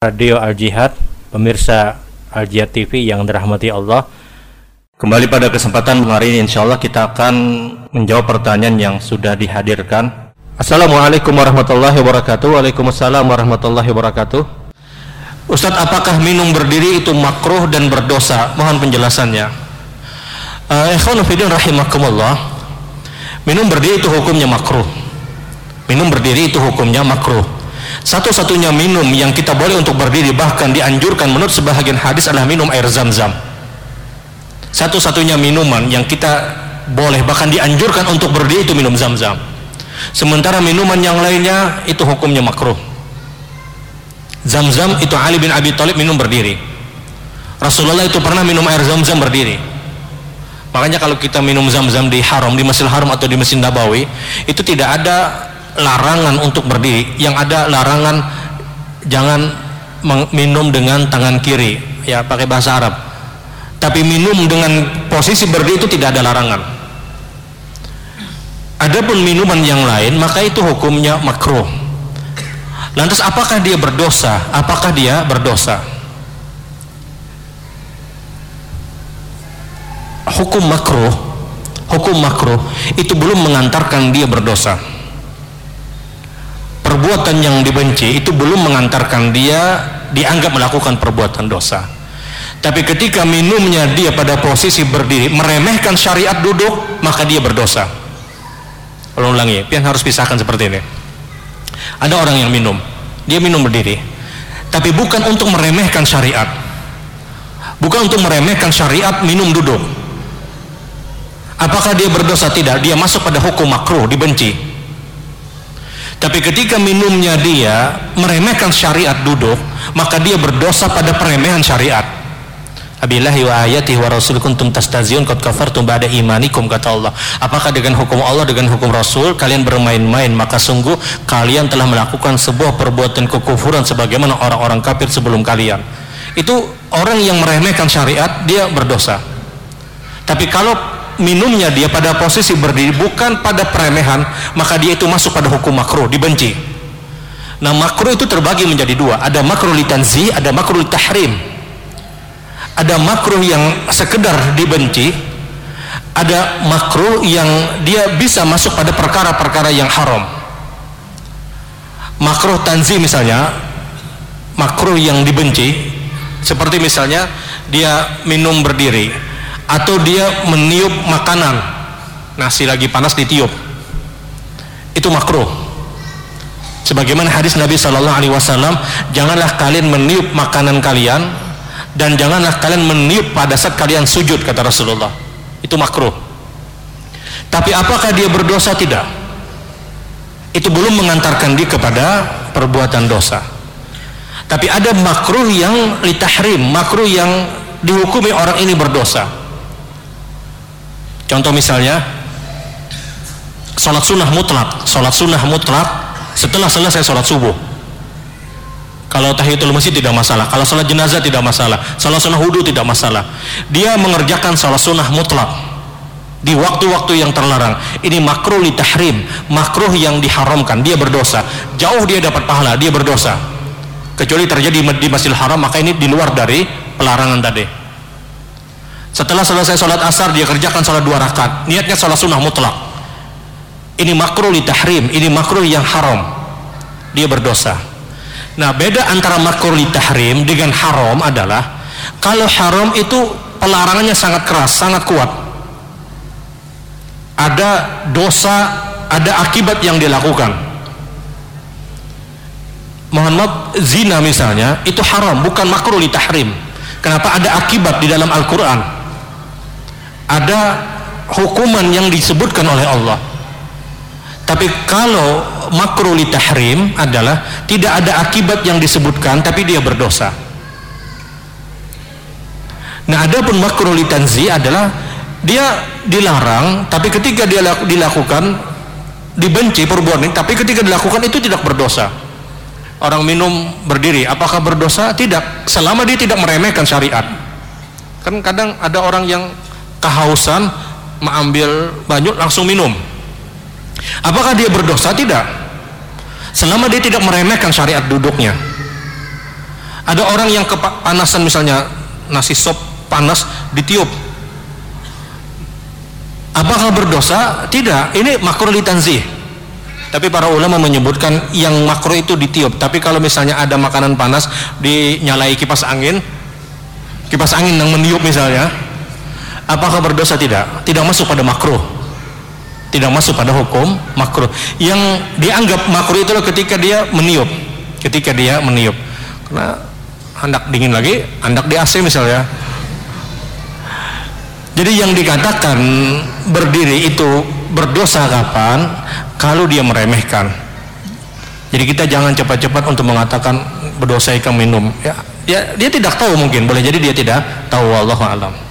Radio Al Jihad, pemirsa Al Jihad TV yang dirahmati Allah. Kembali pada kesempatan hari ini insya Allah kita akan menjawab pertanyaan yang sudah dihadirkan. Assalamualaikum warahmatullahi wabarakatuh. Waalaikumsalam warahmatullahi wabarakatuh. Ustadz, apakah minum berdiri itu makruh dan berdosa? Mohon penjelasannya. Uh, rahimakumullah. Minum berdiri itu hukumnya makruh. Minum berdiri itu hukumnya makruh satu-satunya minum yang kita boleh untuk berdiri bahkan dianjurkan menurut sebahagian hadis adalah minum air zam-zam. Satu-satunya minuman yang kita boleh bahkan dianjurkan untuk berdiri itu minum zam-zam. Sementara minuman yang lainnya itu hukumnya makruh. Zam-zam itu Ali bin Abi Thalib minum berdiri. Rasulullah itu pernah minum air zam-zam berdiri. Makanya kalau kita minum zam-zam di haram, di Masjidil Haram atau di Masjid Nabawi, itu tidak ada larangan untuk berdiri. Yang ada larangan jangan minum dengan tangan kiri ya pakai bahasa Arab. Tapi minum dengan posisi berdiri itu tidak ada larangan. Adapun minuman yang lain maka itu hukumnya makruh. Lantas apakah dia berdosa? Apakah dia berdosa? Hukum makruh hukum makruh itu belum mengantarkan dia berdosa perbuatan yang dibenci itu belum mengantarkan dia dianggap melakukan perbuatan dosa. Tapi ketika minumnya dia pada posisi berdiri meremehkan syariat duduk maka dia berdosa. Ulang ulangi pian harus pisahkan seperti ini. Ada orang yang minum. Dia minum berdiri. Tapi bukan untuk meremehkan syariat. Bukan untuk meremehkan syariat minum duduk. Apakah dia berdosa? Tidak. Dia masuk pada hukum makruh dibenci tapi ketika minumnya dia meremehkan syariat duduk, maka dia berdosa pada peremehan syariat. Abillahi wa ayatihi wa rasul kuntum tastaziyun qad kafartum ba'da imanikum kata Allah. Apakah dengan hukum Allah dengan hukum Rasul kalian bermain-main maka sungguh kalian telah melakukan sebuah perbuatan kekufuran sebagaimana orang-orang kafir sebelum kalian. Itu orang yang meremehkan syariat dia berdosa. Tapi kalau minumnya dia pada posisi berdiri bukan pada peremehan maka dia itu masuk pada hukum makruh dibenci. Nah makruh itu terbagi menjadi dua. Ada makruh litanzi ada makruh tahrim. Ada makruh yang sekedar dibenci ada makruh yang dia bisa masuk pada perkara-perkara yang haram. Makruh tanzi misalnya makruh yang dibenci seperti misalnya dia minum berdiri atau dia meniup makanan. Nasi lagi panas ditiup. Itu makruh. Sebagaimana hadis Nabi Shallallahu Alaihi Wasallam janganlah kalian meniup makanan kalian dan janganlah kalian meniup pada saat kalian sujud kata Rasulullah. Itu makruh. Tapi apakah dia berdosa? Tidak. Itu belum mengantarkan dia kepada perbuatan dosa. Tapi ada makruh yang litahrim makruh yang dihukumi orang ini berdosa Contoh misalnya sholat sunnah mutlak, sholat sunnah mutlak setelah selesai sholat subuh. Kalau tahiyatul masjid tidak masalah, kalau sholat jenazah tidak masalah, sholat sunnah wudhu tidak masalah. Dia mengerjakan sholat sunnah mutlak di waktu-waktu yang terlarang. Ini makruh li tahrim, makruh yang diharamkan, dia berdosa. Jauh dia dapat pahala, dia berdosa. Kecuali terjadi di Masjidil Haram, maka ini di luar dari pelarangan tadi. Setelah selesai sholat asar dia kerjakan sholat dua rakaat. Niatnya sholat sunnah mutlak. Ini makruh li tahrim, ini makruh yang haram. Dia berdosa. Nah beda antara makruh li tahrim dengan haram adalah kalau haram itu pelarangannya sangat keras, sangat kuat. Ada dosa, ada akibat yang dilakukan. Muhammad zina misalnya itu haram, bukan makruh li tahrim. Kenapa ada akibat di dalam Al-Quran? Ada hukuman yang disebutkan oleh Allah. Tapi kalau makruh tahrim adalah tidak ada akibat yang disebutkan tapi dia berdosa. Nah adapun makruh tanzi adalah dia dilarang tapi ketika dia dilakukan dibenci perbuatan tapi ketika dilakukan itu tidak berdosa. Orang minum berdiri apakah berdosa? Tidak selama dia tidak meremehkan syariat. Kan kadang ada orang yang kehausan mengambil banyu langsung minum apakah dia berdosa tidak selama dia tidak meremehkan syariat duduknya Ada orang yang kepanasan misalnya nasi sop panas ditiup. Apakah berdosa? Tidak. Ini makruh litanzih. Tapi para ulama menyebutkan yang makruh itu ditiup. Tapi kalau misalnya ada makanan panas dinyalai kipas angin, kipas angin yang meniup misalnya, apakah berdosa? Tidak. Tidak masuk pada makruh. Tidak masuk pada hukum makruh. Yang dianggap makruh itu ketika dia meniup. Ketika dia meniup. Karena hendak dingin lagi, hendak di AC misalnya. Jadi yang dikatakan berdiri itu berdosa kapan? Kalau dia meremehkan. Jadi kita jangan cepat-cepat untuk mengatakan berdosa ikan minum. Ya, ya dia tidak tahu mungkin, boleh jadi dia tidak tahu Allah alam.